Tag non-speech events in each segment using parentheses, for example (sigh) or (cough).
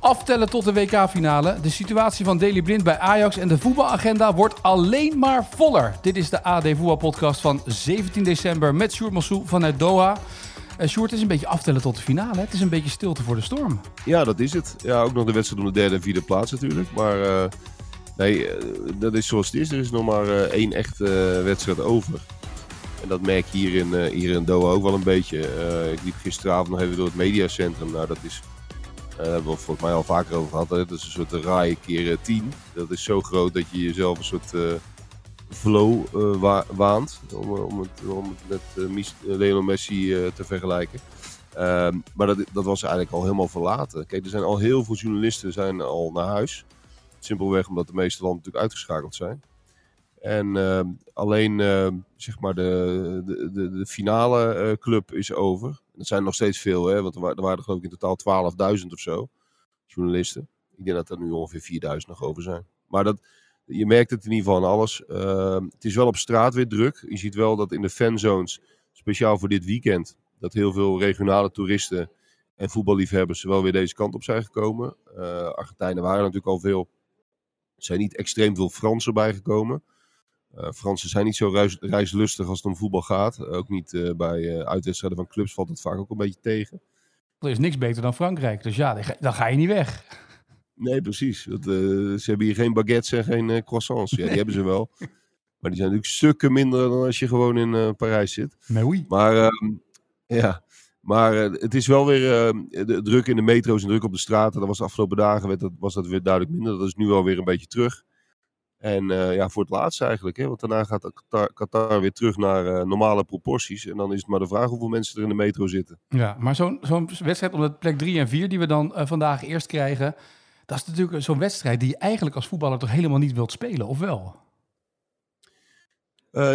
Aftellen tot de WK-finale. De situatie van Daley Blind bij Ajax en de voetbalagenda wordt alleen maar voller. Dit is de AD Voetbalpodcast van 17 december met Sjoerd Massou vanuit Doha. Uh, Sjoerd, is een beetje aftellen tot de finale. Het is een beetje stilte voor de storm. Ja, dat is het. Ja, ook nog de wedstrijd om de derde en vierde plaats natuurlijk. Maar uh, nee, uh, dat is zoals het is. Er is nog maar één echte wedstrijd over. En dat merk je hier in, hier in Doha ook wel een beetje. ik liep gisteravond nog even door het mediacentrum. Nou, dat is daar hebben we het volgens mij al vaker over gehad. Hè? Dat is een soort raai keer 10. Dat is zo groot dat je jezelf een soort uh, flow uh, wa waant. Om, om, het, om het met Lionel Messi te vergelijken. Ehm, maar dat, dat was eigenlijk al helemaal verlaten. Kijk, er zijn al heel veel journalisten zijn al naar huis. Simpelweg omdat de meeste landen natuurlijk uitgeschakeld zijn. En uh, alleen uh, zeg maar de, de, de, finale club is over. Dat zijn nog steeds veel, hè, want er, waren, er geloof ik in totaal 12.000 of zo journalisten. Ik denk dat er nu ongeveer 4.000 nog over zijn. Maar dat, je merkt het in ieder geval aan alles. Ehm, het is wel op straat weer druk. Je ziet wel dat in de fanzones, speciaal voor dit weekend, dat heel veel regionale toeristen en voetballiefhebbers wel weer deze kant op zijn gekomen. Uh, Argentijnen waren natuurlijk al veel. Er zijn niet extreem veel Fransen bijgekomen. Uh, Fransen zijn niet zo reis, reislustig als het om voetbal gaat. Uh, ook niet uh, bij uitwedstrijden van clubs valt het vaak ook een beetje tegen. Er is niks beter dan Frankrijk, dus ja, dan ga je niet weg. Nee, precies. Dat, ze hebben hier geen baguettes en geen croissants. Ja, die (laughs) hebben ze wel. Maar die zijn natuurlijk stukken minder dan als je gewoon in Parijs zit. Oui. Maar ehm, ja, maar het is wel weer ehm, de, druk in de metro's en druk op de straten. Dat was de afgelopen dagen werd dat, was dat weer duidelijk minder. Dat is nu alweer een beetje terug. En uh, ja, voor het laatst eigenlijk. Hè? Want daarna gaat Qatar, Qatar weer terug naar uh, normale proporties. En dan is het maar de vraag hoeveel mensen er in de metro zitten. Ja, maar zo'n zo'n wedstrijd om de plek 3 en 4 die we dan uh, vandaag eerst krijgen. Dat is natuurlijk zo'n wedstrijd die je eigenlijk als voetballer toch helemaal niet wilt spelen, of wel?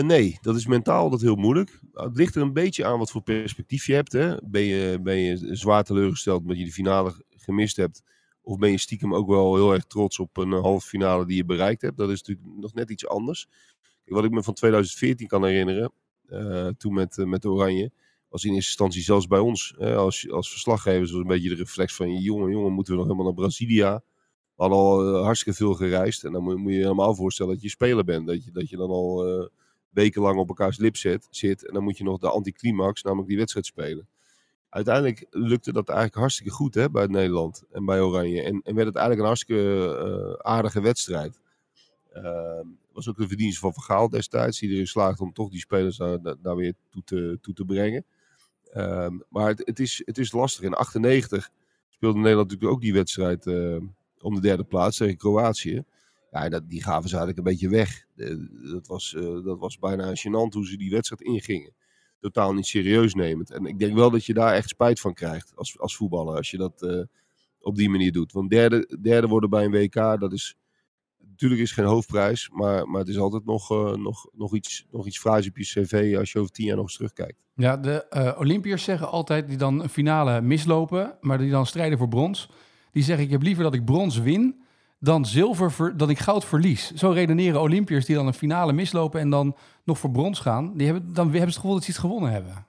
nee, dat is mentaal dat heel moeilijk. Het ligt er een beetje aan wat voor perspectief je hebt. Hè? Ben, je, ben je zwaar teleurgesteld omdat je de finale gemist hebt of ben je stiekem ook wel heel erg trots op een halve finale die je bereikt hebt? Dat is natuurlijk nog net iets anders. Wat ik me van 2014 kan herinneren, uh, toen met, uh, met Oranje, was in eerste instantie zelfs bij ons, als, als verslaggevers, was een beetje de reflex van, jongen, jongen, moeten we nog helemaal naar Brazilia? We hadden al hartstikke veel gereisd en dan moet, moet, je helemaal voorstellen dat je speler bent. Dat je, dat je dan al wekenlang op elkaars lip zit, zit en dan moet je nog de anticlimax, namelijk die wedstrijd spelen uiteindelijk lukte dat eigenlijk hartstikke goed hè, bij Nederland en bij Oranje. En, en werd het eigenlijk een hartstikke uh, aardige wedstrijd. Uh, was ook de verdienste van Vergaal destijds, die erin slaagde om toch die spelers daar, daar weer toe te, toe te brengen. Uh, maar het, het, is, het is lastig. In 98 speelde Nederland natuurlijk ook die wedstrijd uh, om de derde plaats tegen Kroatië. Ja, dat, die gaven ze eigenlijk een beetje weg. dat, was, dat was bijna gênant hoe ze die wedstrijd ingingen totaal niet serieus nemend. En ik denk wel dat je daar echt spijt van krijgt als, als voetballer. Als je dat uh, op die manier doet. Want derde, derde worden bij een WK, dat is. Natuurlijk is geen hoofdprijs, maar, maar het is altijd nog, uh, nog, nog iets, nog iets fraais op je cv als je over tien jaar nog eens terugkijkt. Ja, de uh, Olympiërs zeggen altijd, die dan een finale mislopen, maar die dan strijden voor brons. Die zeggen, ik heb liever dat ik brons win dan zilver ver, dat ik goud verlies. Zo redeneren Olympiërs die dan een finale mislopen en dan nog voor brons gaan. Die hebben, dan hebben ze het gevoel dat ze iets gewonnen hebben.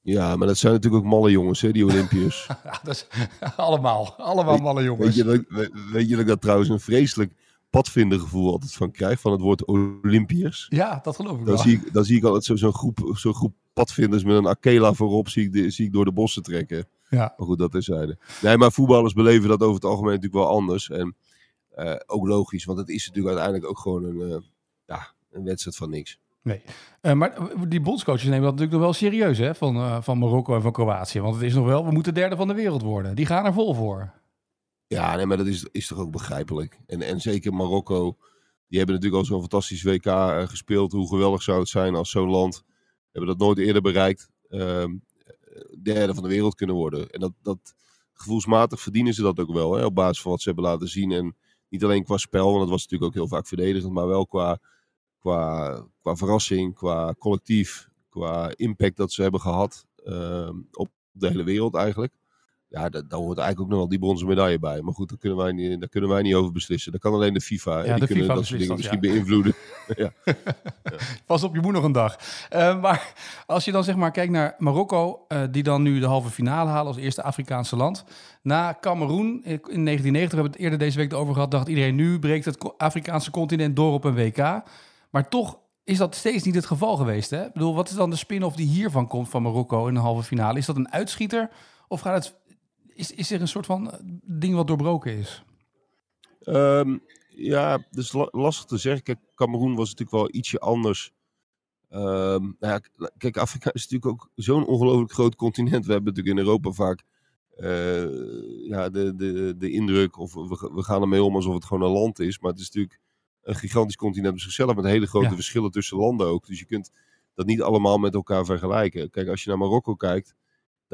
Ja, maar dat zijn natuurlijk ook malle jongens, hè, die Olympiërs. (laughs) dat is, (laughs) allemaal, allemaal malle jongens. Weet je, dat, weet je dat ik dat trouwens een vreselijk padvindergevoel altijd van krijg, van het woord Olympiërs? Ja, dat geloof ik dan wel. Zie ik, dan zie ik altijd zo'n zo groep, zo groep padvinders met een Akela voorop, zie ik, de, zie ik door de bossen trekken. Ja. Maar goed, dat is zijde. Nee, maar voetballers beleven dat over het algemeen natuurlijk wel anders. En uh, ook logisch, want het is natuurlijk uiteindelijk ook gewoon een, uh, ja, een wedstrijd van niks. Nee, uh, maar die bondscoaches nemen dat natuurlijk nog wel serieus hè, van, van Marokko en van Kroatië. Want het is nog wel, we moeten derde van de wereld worden. Die gaan er vol voor. Ja, nee, maar dat is, is toch ook begrijpelijk. En, en zeker Marokko, Die hebben natuurlijk al zo'n fantastisch WK eh, gespeeld. Hoe geweldig zou het zijn als zo'n land, hebben dat nooit eerder bereikt, ehm, derde van de wereld kunnen worden. En dat, dat gevoelsmatig verdienen ze dat ook wel, hè, op basis van wat ze hebben laten zien. En niet alleen qua spel, want dat was natuurlijk ook heel vaak verdedigend, maar wel qua, qua, qua verrassing, qua collectief, qua impact dat ze hebben gehad ehm, op de hele wereld eigenlijk. Ja, daar, daar hoort eigenlijk ook nog wel die bronzen medaille bij. Maar goed, daar kunnen wij niet, daar kunnen wij niet over beslissen. Dat kan alleen de FIFA. Ja, en die de kunnen FIFA dat soort dingen misschien beïnvloeden. (laughs) (laughs) ja. Pas op, je moet nog een dag. Eh, maar als je dan zeg maar kijkt naar Marokko, eh, die dan nu de halve finale halen als eerste Afrikaanse land. Na Cameroen in 1990, we hebben het eerder deze week over gehad, dacht iedereen nu breekt het Afrikaanse continent door op een WK. Maar toch is dat steeds niet het geval geweest. Hè? Ik bedoel, wat is dan de spin-off die hiervan komt van Marokko in de halve finale? Is dat een uitschieter of gaat het, is, is er een soort van eh, ding wat doorbroken is? Ehm, ja, dus la- lastig te zeggen. Kijk, Cameroen was natuurlijk wel ietsje anders. Nou ja, kijk, Afrika is natuurlijk ook zo'n ongelooflijk groot continent. We hebben natuurlijk in Europa vaak eh, ja, de, de, de indruk, of we, we gaan ermee om alsof het gewoon een land is. Maar het is natuurlijk een gigantisch continent op zichzelf met hele grote Ja. verschillen tussen landen ook. Dus je kunt dat niet allemaal met elkaar vergelijken. Kijk, als je naar Marokko kijkt,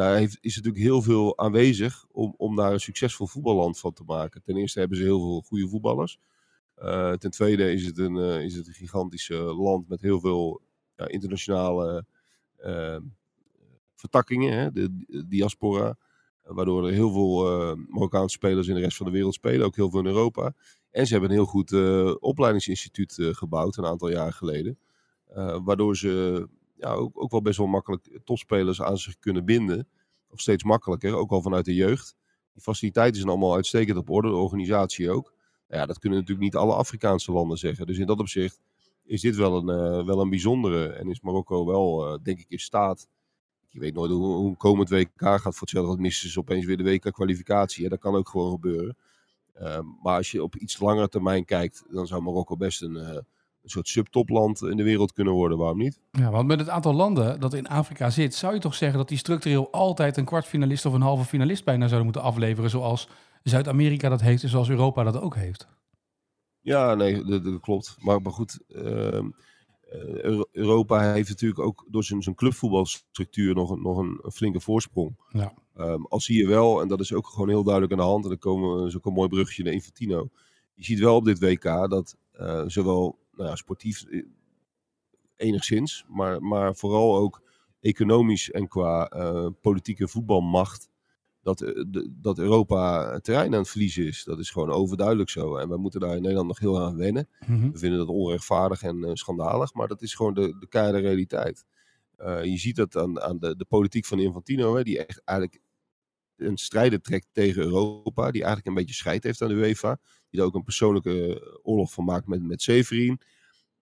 daar heeft, is natuurlijk heel veel aanwezig om, om daar een succesvol voetballand van te maken. Ten eerste hebben ze heel veel goede voetballers. Eh, ten tweede is het een, eh, is het een gigantisch eh, land met heel veel internationale eh, vertakkingen, hè, de, diaspora. Waardoor er heel veel Marokkaanse spelers in de rest van de wereld spelen, ook heel veel in Europa. En ze hebben een heel goed opleidingsinstituut gebouwd een aantal jaar geleden. Waardoor ze ja, ook, ook wel best wel makkelijk topspelers aan zich kunnen binden. Of steeds makkelijker, ook al vanuit de jeugd. Die faciliteiten zijn allemaal uitstekend op orde, de organisatie ook. Nou ja, dat kunnen natuurlijk niet alle Afrikaanse landen zeggen. Dus in dat opzicht is dit wel een, eh, wel een bijzondere. En is Marokko wel, eh, denk ik, in staat. Je weet nooit hoe, hoe komend WK gaat. Voor hetzelfde wat missen ze opeens weer de WK-kwalificatie. Dat kan ook gewoon gebeuren. Ehm, maar als je op iets langere termijn kijkt, dan zou Marokko best een, eh, een soort subtopland in de wereld kunnen worden. Waarom niet? Ja, want met het aantal landen dat in Afrika zit, zou je toch zeggen dat die structureel altijd een kwartfinalist of een halve finalist bijna zouden moeten afleveren, zoals Zuid-Amerika dat heeft en zoals Europa dat ook heeft. Ja, nee, dat, dat klopt. Maar, maar goed, ehm, eh, Euro- Europa heeft natuurlijk ook door zijn, zijn clubvoetbalstructuur nog, een, nog een, flinke voorsprong. Ja. Ehm, al zie je wel, en dat is ook gewoon heel duidelijk aan de hand, en dan komen we, een mooi bruggetje naar Infantino. Je ziet wel op dit WK dat eh, zowel nou ja, sportief eh, enigszins, maar, maar vooral ook economisch en qua eh, politieke voetbalmacht, dat, eh, de- dat Europa terrein aan het verliezen is. Dat is gewoon overduidelijk zo. En we moeten daar in Nederland nog heel aan wennen. Mhm. We vinden dat onrechtvaardig en schandalig, maar dat is gewoon de, de keiharde realiteit. Je ziet dat aan, aan de, de politiek van Infantino, hè, die echt eigenlijk een strijder trekt tegen Europa, die eigenlijk een beetje scheid heeft aan de UEFA, die er ook een persoonlijke eh, oorlog van maakt met, met Severin.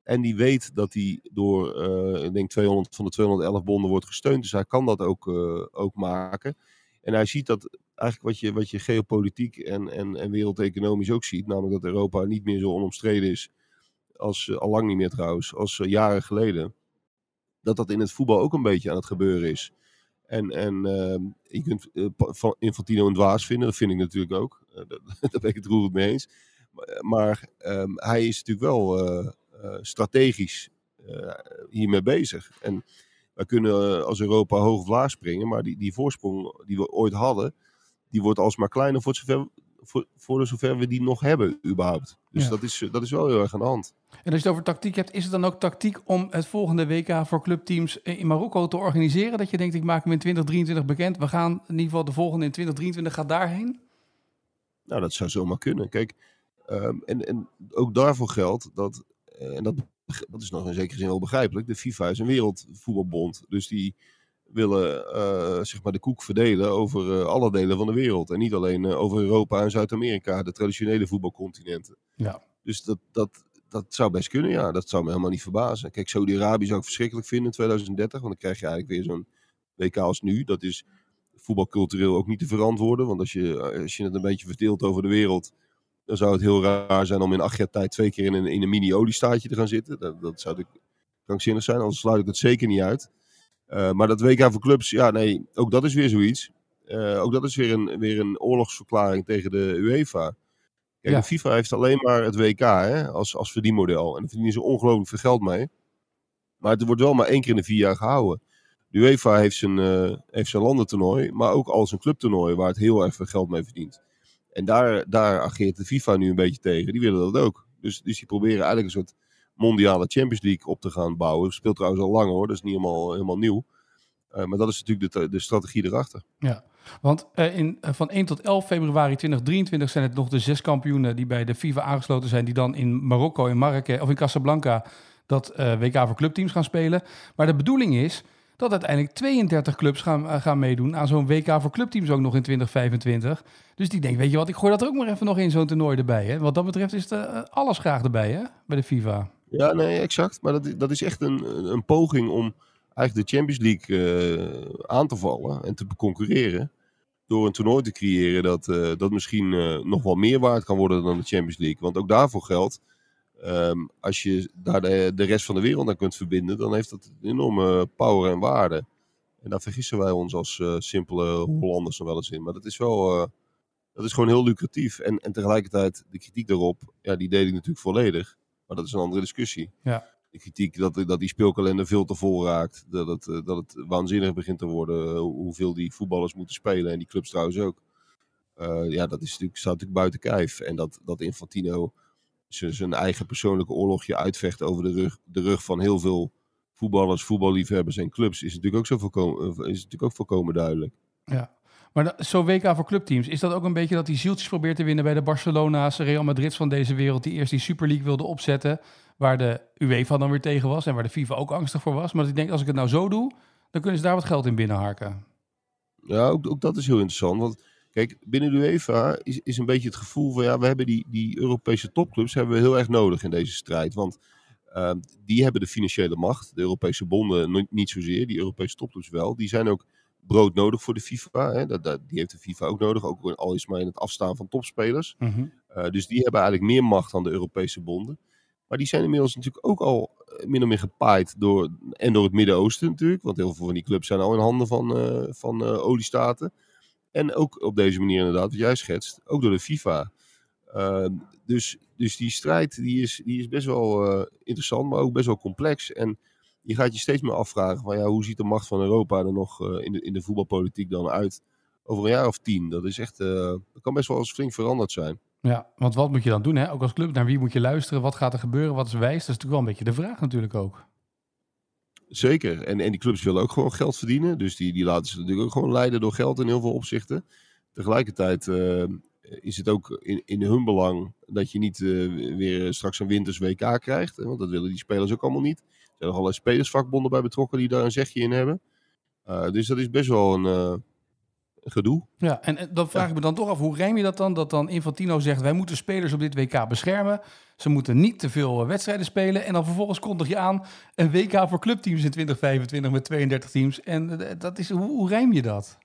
En die weet dat hij door, eh, ik denk 200 van de 211 bonden wordt gesteund, dus hij kan dat ook, eh, ook maken. En hij ziet dat eigenlijk wat je, wat je geopolitiek en, en, en wereldeconomisch ook ziet, namelijk dat Europa niet meer zo onomstreden is als, al lang niet meer trouwens, als jaren geleden. Dat dat in het voetbal ook een beetje aan het gebeuren is. En, en uh, je kunt uh, van Infantino een dwaas vinden, dat vind ik natuurlijk ook. (laughs) Uh, daar ben ik het roerend mee eens. Maar, maar um, hij is natuurlijk wel uh, strategisch hiermee bezig. En wij kunnen als Europa hoog of springen, maar die, die voorsprong die we ooit hadden, die wordt alsmaar kleiner voor, zover, voor, voor zover we die nog hebben überhaupt. Dus ja. dat, is, dat is wel heel erg aan de hand. En als je het over tactiek hebt, is het dan ook tactiek om het volgende WK voor clubteams in Marokko te organiseren? Dat je denkt, ik maak hem in 2023 bekend. We gaan in ieder geval de volgende in 2023 gaat daarheen? Nou, dat zou zomaar kunnen. Kijk, um, en, en ook daarvoor geldt dat, en dat, dat is nog in zekere zin wel begrijpelijk, de FIFA is een wereldvoetbalbond. Dus die willen uh, zeg maar de koek verdelen over uh, alle delen van de wereld. En niet alleen uh, over Europa en Zuid-Amerika, de traditionele voetbalcontinenten. Ja. Dus dat, dat, dat zou best kunnen, ja. Dat zou me helemaal niet verbazen. Kijk, Saudi-Arabië zou ik verschrikkelijk vinden in 2030. Want dan krijg je eigenlijk weer zo'n WK als nu. Dat is voetbalcultureel ook niet te verantwoorden. Want als je, als je het een beetje verdeelt over de wereld... dan zou het heel raar zijn om in acht jaar tijd... twee keer in een, in een mini-oliestaatje te gaan zitten. Dat, dat zou krankzinnig zijn. Anders sluit ik het zeker niet uit. Uh, maar dat WK voor clubs, ja nee, ook dat is weer zoiets. Uh, ook dat is weer een, weer een oorlogsverklaring tegen de UEFA. Kijk, Ja. de FIFA heeft alleen maar het WK hè, als, als verdienmodel. En daar verdienen ze ongelooflijk veel geld mee. Maar het wordt wel maar één keer in de vier jaar gehouden. De UEFA heeft zijn, eh, heeft zijn landentoernooi, maar ook al zijn clubtoernooi, waar het heel erg veel geld mee verdient. En daar, daar ageert de FIFA nu een beetje tegen. Die willen dat ook. Dus, dus die proberen eigenlijk een soort mondiale Champions League op te gaan bouwen. Speelt trouwens al lang hoor, dat is niet helemaal, helemaal nieuw. Eh, maar dat is natuurlijk de, de strategie erachter. Ja, want eh, in, eh, van 1 tot 11 februari 2023 zijn het nog de zes kampioenen die bij de FIFA aangesloten zijn, die dan in Marokko, in Marrakech of in Casablanca dat WK voor clubteams gaan spelen. Maar de bedoeling is dat uiteindelijk 32 clubs gaan, gaan meedoen aan zo'n WK voor clubteams ook nog in 2025. Dus die denkt, weet je wat, ik gooi dat er ook maar even nog in zo'n toernooi erbij. Hè? Wat dat betreft is eh, alles graag erbij hè? bij de FIFA. Ja, nee, exact. Maar dat, dat is echt een, een poging om eigenlijk de Champions League eh, aan te vallen en te concurreren. Door een toernooi te creëren dat, eh, dat misschien eh, nog wel meer waard kan worden dan de Champions League. Want ook daarvoor geldt, ehm, als je daar de, rest van de wereld aan kunt verbinden, dan heeft dat enorme power en waarde. En daar vergissen wij ons als simpele Hollanders nog wel eens in. Maar dat is wel, dat is gewoon heel lucratief. En, en tegelijkertijd, de kritiek daarop, ja, die deel ik natuurlijk volledig. Maar dat is een andere discussie. Ja. De kritiek dat, dat die speelkalender veel te vol raakt. Dat het, eh, dat het waanzinnig begint te worden. eh, hoeveel die voetballers moeten spelen. En die clubs trouwens ook. Eh, ja, dat is natuurlijk, staat natuurlijk buiten kijf. En dat, dat Infantino zijn eigen persoonlijke oorlogje uitvecht over de rug, de rug van heel veel voetballers, voetballiefhebbers en clubs. Is natuurlijk ook, zo volkomen, eh, is natuurlijk ook volkomen duidelijk. Ja. Maar zo'n WK voor clubteams, is dat ook een beetje dat hij zieltjes probeert te winnen bij de Barcelona's, Real Madrid's van deze wereld, die eerst die Super League wilde opzetten, waar de UEFA dan weer tegen was en waar de FIFA ook angstig voor was. Maar ik denk, als ik het nou zo doe, dan kunnen ze daar wat geld in binnenharken. Ja, ook, ook dat is heel interessant. Want kijk, binnen de UEFA is, is een beetje het gevoel van ja, we hebben die, die Europese topclubs hebben we heel erg nodig in deze strijd. Want ehm, die hebben de financiële macht. De Europese bonden niet zozeer, die Europese topclubs wel. Die zijn ook broodnodig voor de FIFA. Hè? Dat, dat, die heeft de FIFA ook nodig, ook al is maar in het afstaan van topspelers. Eh, dus die hebben eigenlijk meer macht dan de Europese bonden. Maar die zijn inmiddels natuurlijk ook al eh, min of meer gepaaid door, en door het Midden-Oosten natuurlijk. Want heel veel van die clubs zijn al in handen van, eh, van oliestaten. En ook op deze manier inderdaad, wat jij schetst, ook door de FIFA. Ehm, dus, dus die strijd die is, die is best wel interessant, maar ook best wel complex. En je gaat je steeds meer afvragen van ja, hoe ziet de macht van Europa er nog eh, in, de, in de voetbalpolitiek dan uit over een jaar of tien? Dat is echt, eh, dat kan best wel eens flink veranderd zijn. Ja, want wat moet je dan doen, hè? Ook als club, naar wie moet je luisteren? Wat gaat er gebeuren? Wat is wijs? Dat is natuurlijk wel een beetje de vraag natuurlijk ook. Zeker. En, en die clubs willen ook gewoon geld verdienen. Dus die, die laten ze natuurlijk ook gewoon leiden door geld in heel veel opzichten. Tegelijkertijd eh, is het ook in, in hun belang dat je niet weer straks een winters WK krijgt. Want dat willen die spelers ook allemaal niet. Er zijn nog allerlei spelersvakbonden bij betrokken die daar een zegje in hebben. Eh, dus dat is best wel een, eh, gedoe. Ja, en, en dan vraag ik me dan toch af, hoe rijm je dat dan? Dat dan Infantino zegt, wij moeten spelers op dit WK beschermen. Ze moeten niet te veel eh, wedstrijden spelen. En dan vervolgens kondig je aan een WK voor clubteams in 2025 met 32 teams. En dat is, hoe, hoe rijm je dat?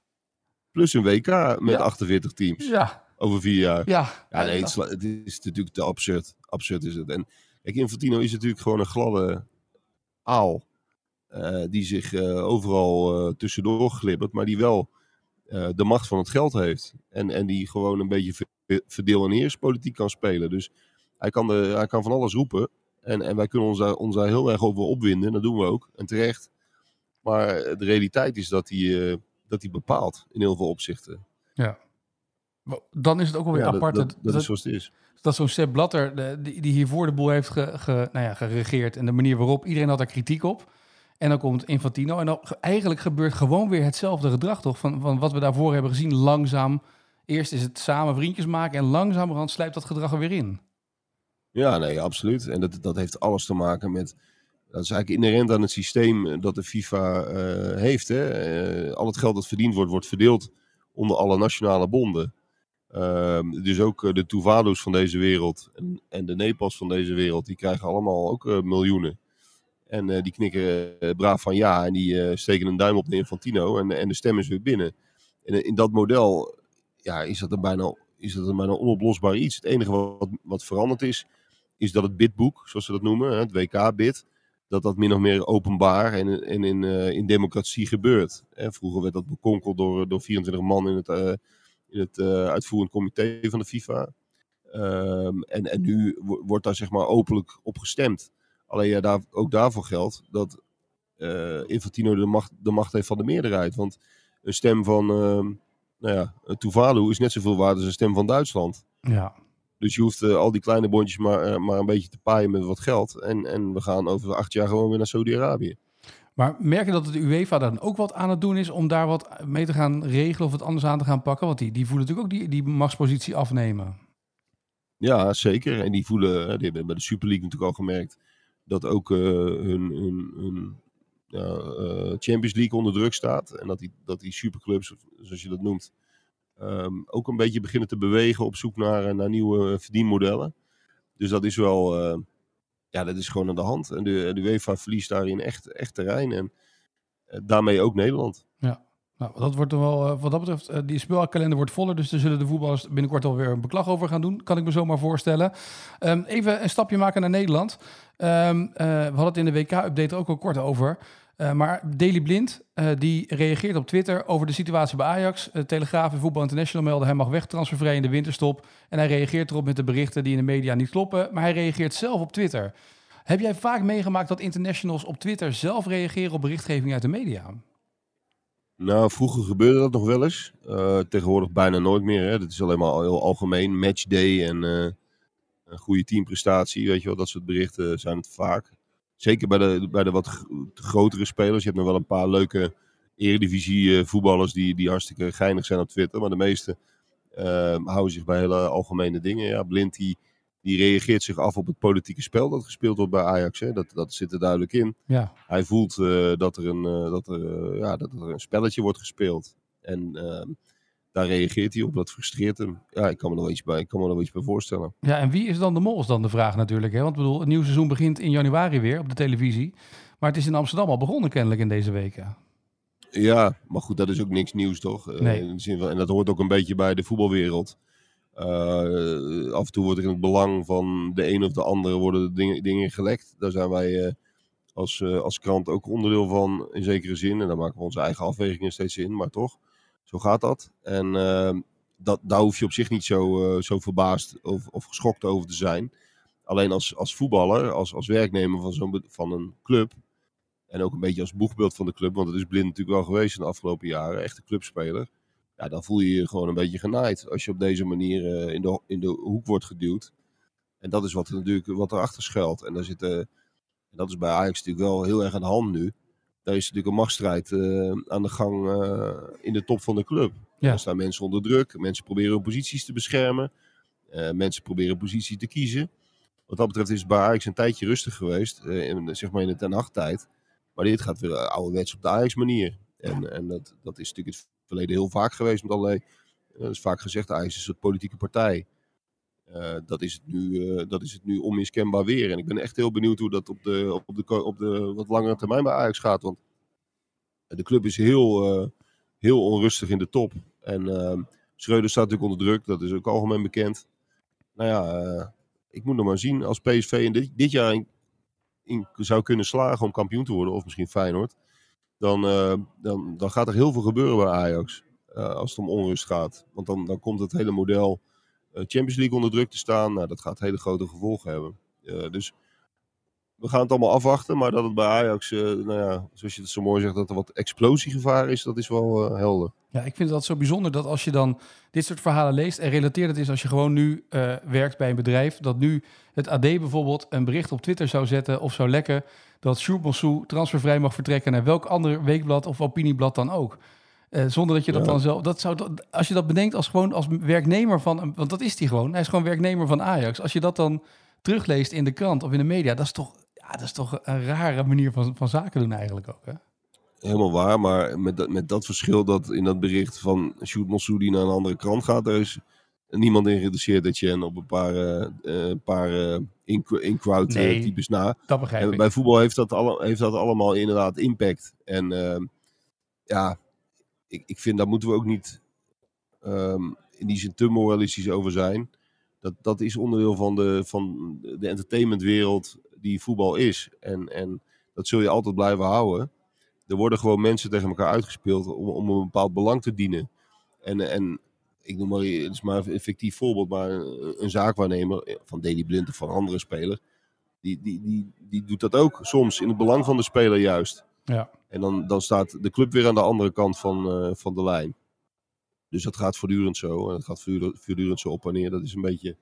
Plus een WK met Ja. 48 teams Ja, over vier jaar. ja. Ja, nee, het is natuurlijk te absurd. Absurd is het. En kijk, Infantino is natuurlijk gewoon een gladde aal. eh, die zich eh, overal eh, tussendoor glibbert, maar die wel de macht van het geld heeft. En, en die gewoon een beetje ver- verdeel- en heerspolitiek kan spelen. Dus hij kan, de, hij kan van alles roepen. En, en wij kunnen ons daar, heel erg over opwinden. Dat doen we ook. En terecht. Maar de realiteit is dat hij, dat hij bepaalt in heel veel opzichten. Dan is het ook wel weer Ja, apart dat, dat, dat dat, is zoals het is. dat zo'n Sepp Blatter, de, die, die hiervoor de boel heeft ge, ge- nou ja, geregeerd... en de manier waarop, iedereen had daar kritiek op... En dan komt Infantino en dan ge- eigenlijk gebeurt gewoon weer hetzelfde gedrag, toch? Van, van wat we daarvoor hebben gezien, langzaam. Eerst is het samen vriendjes maken en langzamerhand slijpt dat gedrag er weer in. Ja, nee, absoluut. En dat, dat heeft alles te maken met. Dat is eigenlijk inherent aan het systeem eh, dat de FIFA eh, heeft. Hè. Eh, al het geld dat verdiend wordt, wordt verdeeld onder alle nationale bonden. Ehm, dus ook eh, de Tuvalu's van deze wereld en, en de Nepals van deze wereld, die krijgen allemaal ook eh, miljoenen. En eh, die knikken braaf van ja en die steken een duim op de Infantino en, en de stem is weer binnen. En in dat model ja, is dat een bijna, is dat een bijna onoplosbaar iets. Het enige wat, wat veranderd is, is dat het bidboek, zoals ze dat noemen, het WK-bid, dat dat min of meer openbaar en, en in, in democratie gebeurt. Vroeger werd dat bekonkeld door, door 24 man in het, in het eh, uitvoerend comité van de FIFA. Ehm, en, en nu wo- wordt daar zeg maar openlijk op gestemd. Alleen ja, daar, ook daarvoor geldt dat eh, Infantino de macht, de macht heeft van de meerderheid. Want een stem van ehm nou ja, Tuvalu is net zoveel waard als een stem van Duitsland. Ja. Dus je hoeft eh, al die kleine bondjes maar, eh, maar een beetje te paaien met wat geld. En, en we gaan over acht jaar gewoon weer naar Saudi-Arabië. Maar merk je dat het UEFA dan ook wat aan het doen is om daar wat mee te gaan regelen of het anders aan te gaan pakken? Want die, die voelen natuurlijk ook die, die machtspositie afnemen. Ja, zeker. En die voelen, die hebben bij de Super League natuurlijk al gemerkt dat ook eh, hun, hun, eh, Champions League onder druk staat. En dat die, dat die superclubs, zoals je dat noemt, ehm, ook een beetje beginnen te bewegen op zoek naar, eh, naar nieuwe verdienmodellen. Dus dat is wel, ja, dat is gewoon aan de hand. En de, de UEFA verliest daarin echt, echt terrein. En eh, daarmee ook Nederland. Nou, dat wordt er wel, eh, wat dat betreft, eh, die speelkalender wordt voller. Dus daar zullen de voetballers binnenkort alweer een beklag over gaan doen. Kan ik me zomaar voorstellen. Ehm, even een stapje maken naar Nederland. Ehm, eh, we hadden het in de WK-update ook al kort over. Eh, maar Daily Blind, eh, die reageert op Twitter over de situatie bij Ajax. Uh, Telegraaf en Voetbal International melden hij mag weg transfervrij in de winterstop. En hij reageert erop met de berichten die in de media niet kloppen. Maar hij reageert zelf op Twitter. Heb jij vaak meegemaakt dat internationals op Twitter zelf reageren op berichtgeving uit de media? Nou, vroeger gebeurde dat nog wel eens. Eh, tegenwoordig bijna nooit meer. Hè. Dat is alleen maar heel algemeen. Matchday en eh, een goede teamprestatie. Weet je wel, dat soort berichten zijn het vaak. Zeker bij de, bij de wat grotere spelers. Je hebt nog wel een paar leuke eredivisie eh, voetballers die, die hartstikke geinig zijn op Twitter. Maar de meeste eh, houden zich bij hele algemene dingen. Ja, Blind die, die reageert zich af op het politieke spel dat gespeeld wordt bij Ajax. Hè. Dat, dat zit er duidelijk in Ja, hij voelt eh, dat, er een, eh, dat, er, ja, dat er een spelletje wordt gespeeld. En ehm, daar reageert hij op. Dat frustreert hem. Ja, ik kan me er wel iets bij, ik kan me er wel iets bij voorstellen. Ja, en wie is dan de mol is dan de vraag natuurlijk. Hè? Want ik bedoel, het nieuwe seizoen begint in januari weer op de televisie. Maar het is in Amsterdam al begonnen kennelijk in deze weken. Ja, maar goed, dat is ook niks nieuws, toch? Eh, Nee. in de zin van, en dat hoort ook een beetje bij de voetbalwereld. Eh, af en toe wordt er in het belang van de een of de andere worden de dingen, dingen gelekt. Daar zijn wij eh, als, als krant ook onderdeel van, in zekere zin. En daar maken we onze eigen afwegingen steeds in, maar toch, zo gaat dat. En eh, dat, daar hoef je op zich niet zo, eh, zo verbaasd of, of geschokt over te zijn. Alleen als, als voetballer, als, als werknemer van, zo'n van een club, en ook een beetje als boegbeeld van de club, want het is Blind natuurlijk wel geweest in de afgelopen jaren, echte clubspeler. Ja, dan voel je je gewoon een beetje genaaid als je op deze manier eh, in, de, in de hoek wordt geduwd. En dat is wat er natuurlijk wat erachter schuilt. En daar zit, eh, en dat is bij Ajax natuurlijk wel heel erg aan de hand nu. Daar is natuurlijk een machtsstrijd eh, aan de gang eh, in de top van de club. Ja. Er staan mensen onder druk. Mensen proberen hun posities te beschermen. Eh, mensen proberen positie te kiezen. Wat dat betreft is het bij Ajax een tijdje rustig geweest. in, zeg maar in de ten acht tijd. Maar dit gaat weer ouderwets op de Ajax manier. En, en dat, dat is natuurlijk het verleden heel vaak geweest. Met allerlei, dat is vaak gezegd, Ajax is een politieke partij. Eh, dat, is het nu, eh, dat is het nu onmiskenbaar weer. En ik ben echt heel benieuwd hoe dat op de, op de, op de wat langere termijn bij Ajax gaat. Want de club is heel, eh, heel onrustig in de top. En uh, Schreuder staat natuurlijk onder druk. Dat is ook algemeen bekend. Nou ja, eh, ik moet nog maar zien. Als PSV in dit, dit jaar in, zou kunnen slagen om kampioen te worden. Of misschien Feyenoord. Dan, eh, dan, dan gaat er heel veel gebeuren bij Ajax. eh, als het om onrust gaat. Want dan, dan komt het hele model eh, Champions League onder druk te staan. Nou, dat gaat hele grote gevolgen hebben. Eh, dus we gaan het allemaal afwachten. Maar dat het bij Ajax, eh, nou ja, zoals je het zo mooi zegt, dat er wat explosiegevaar is, dat is wel eh, helder. Ja, ik vind dat zo bijzonder dat als je dan dit soort verhalen leest en relateert het is als je gewoon nu eh, werkt bij een bedrijf, dat nu het AD bijvoorbeeld een bericht op Twitter zou zetten of zou lekken dat Sjoerd transfervrij mag vertrekken naar welk ander weekblad of opinieblad dan ook. Eh, zonder dat je dat Ja. dan zelf, dat zou, dat- als je dat bedenkt als gewoon als werknemer van, want dat is hij gewoon, hij is gewoon werknemer van Ajax. Als je dat dan terugleest in de krant of in de media, dat is toch, ja, dat is toch een rare manier van, van zaken doen eigenlijk ook. Hè? Helemaal waar, maar met dat, met dat verschil dat in dat bericht van Sjoerd Monsou die naar een andere krant gaat, daar is niemand in geïnteresseerd dat je op een paar, eh, eh, een paar in- in-crowd Nee. types na. Dat begrijp En ik. bij voetbal heeft dat, alle, heeft dat allemaal inderdaad impact. En ehm, ja, ik, ik vind daar moeten we ook niet ehm, in die zin te moralistisch over zijn. Dat, dat is onderdeel van de, van de entertainmentwereld die voetbal is. En, en dat zul je altijd blijven houden. Er worden gewoon mensen tegen elkaar uitgespeeld om, om een bepaald belang te dienen. En, en ik noem maar, het maar een fictief voorbeeld, maar een, zaakwaarnemer van Deli Blind of van andere speler, die, die, die, die doet dat ook soms in het belang van de speler juist. Ja. En dan, dan staat de club weer aan de andere kant van, eh, van de lijn. Dus dat gaat voortdurend zo. En dat gaat voortdurend, voortdurend zo op en neer. Dat is een beetje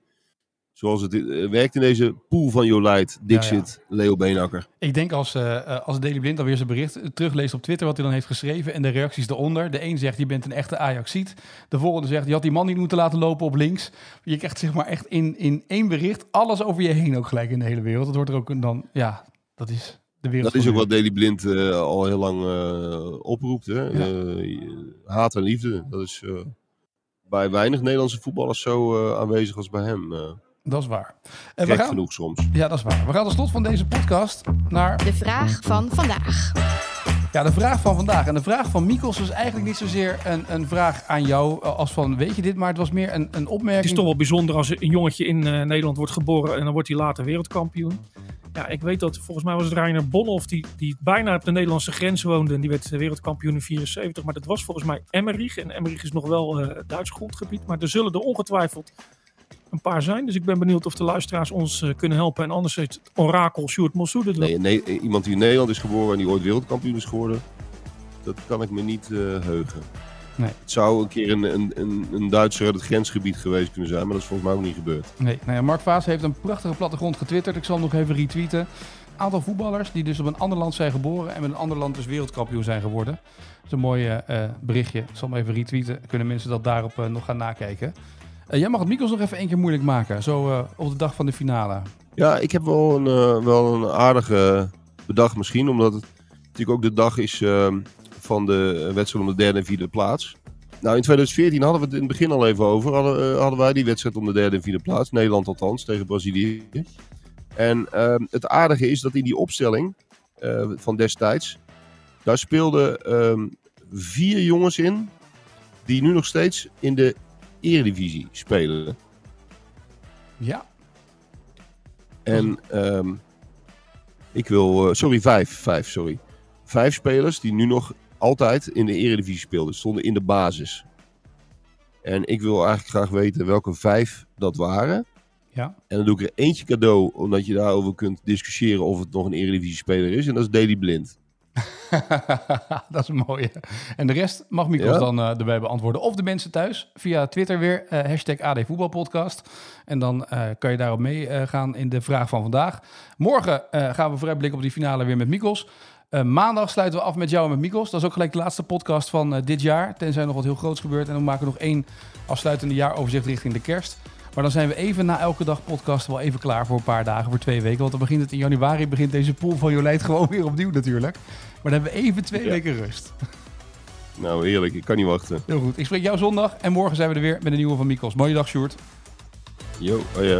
zoals het eh, werkt in deze pool van Jolijt, Dixit, Leo Beenakker. Ik denk als, eh, als Daily Blind alweer zijn bericht terugleest op Twitter wat hij dan heeft geschreven en de reacties eronder. De een zegt je bent een echte Ajaxiet. De volgende zegt je had die man niet moeten laten lopen op links. Je krijgt zeg maar echt in, in één bericht alles over je heen ook gelijk in de hele wereld. Dat wordt er ook dan, ja, dat is de wereld. Dat is ook nu. wat Daily Blind eh, al heel lang eh, oproept. Hè? Eh, haat en liefde. Dat is eh, bij weinig Nederlandse voetballers zo eh, aanwezig als bij hem. eh Dat is waar. En we gek gaan, genoeg soms. ja, dat is waar. We gaan tot slot van deze podcast naar De vraag van vandaag. Ja, de vraag van vandaag. En de vraag van Mikos was eigenlijk niet zozeer een, een vraag aan jou als van weet je dit, maar het was meer een, een opmerking. Het is toch wel bijzonder als een jongetje in eh, Nederland wordt geboren en dan wordt hij later wereldkampioen. Ja, ik weet dat, volgens mij was het Reiner Bonhoff die, die bijna op de Nederlandse grens woonde. En die werd wereldkampioen in 74. Maar dat was volgens mij Emmerich. En Emmerich is nog wel eh, Duits grondgebied. Maar er zullen er ongetwijfeld een paar zijn. Dus ik ben benieuwd of de luisteraars ons eh, kunnen helpen. En anders heeft het orakel Sjoerd Mossoede. Nee, nee, eh, iemand die in Nederland is geboren en die ooit wereldkampioen is geworden, dat kan ik me niet heugen. Nee. Het zou een keer een, een, een, een Duitser uit het grensgebied geweest kunnen zijn, maar dat is volgens mij ook niet gebeurd. Nee, nou ja, Mark Vaas heeft een prachtige plattegrond getwitterd. Ik zal hem nog even retweeten. Een aantal voetballers die dus op een ander land zijn geboren en met een ander land dus wereldkampioen zijn geworden. Dat is een mooi eh, berichtje. Ik zal hem even retweeten. Kunnen mensen dat daarop eh, nog gaan nakijken. Eh, jij mag het Mikos nog even één keer moeilijk maken. Zo eh, op de dag van de finale. Ja, ik heb wel een, eh, wel een aardige bedag misschien, omdat het natuurlijk ook de dag is eh, van de wedstrijd om de derde en vierde plaats. Nou, in 2014 hadden we het in het begin al even over. Hadden, eh, hadden wij die wedstrijd om de derde en vierde plaats. Nederland althans, tegen Brazilië. En ehm, het aardige is dat in die opstelling eh, van destijds, daar speelden ehm, vier jongens in die nu nog steeds in de eredivisie spelen. Ja, En ehm, ik wil, eh, sorry, vijf, vijf, sorry. Vijf spelers die nu nog altijd in de eredivisie speelden, stonden in de basis. En ik wil eigenlijk graag weten welke vijf dat waren. ja. En dan doe ik er eentje cadeau, omdat je daarover kunt discussiëren of het nog een eredivisie speler is. En dat is Daily Blind. (laughs) dat is een mooie. En de rest mag Mikos Ja? dan eh, erbij beantwoorden. Of de mensen thuis via Twitter weer. eh, hashtag AD Voetbalpodcast. En dan eh, kan je daarop meegaan gaan in de vraag van vandaag. Morgen gaan we vooruitblikken op die finale weer met Mikos. Eh, maandag sluiten we af met jou en met Mikos. Dat is ook gelijk de laatste podcast van eh, dit jaar. Tenzij nog wat heel groots gebeurt. En dan maken we nog één afsluitende jaaroverzicht richting de kerst. Maar dan zijn we even na elke dag podcast wel even klaar voor een paar dagen, voor twee weken. Want dan begint het in januari, begint deze pool van Jolijt gewoon weer opnieuw natuurlijk. Maar dan hebben we even twee Ja. weken rust. Nou, heerlijk. Ik kan niet wachten. Heel goed. Ik spreek jou zondag en morgen zijn we er weer met een nieuwe van Mikos. Mooie dag, Sjoerd. Yo, oh ja.